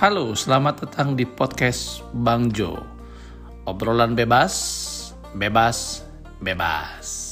Halo, selamat datang di podcast Bang Jo. Obrolan bebas, bebas, bebas.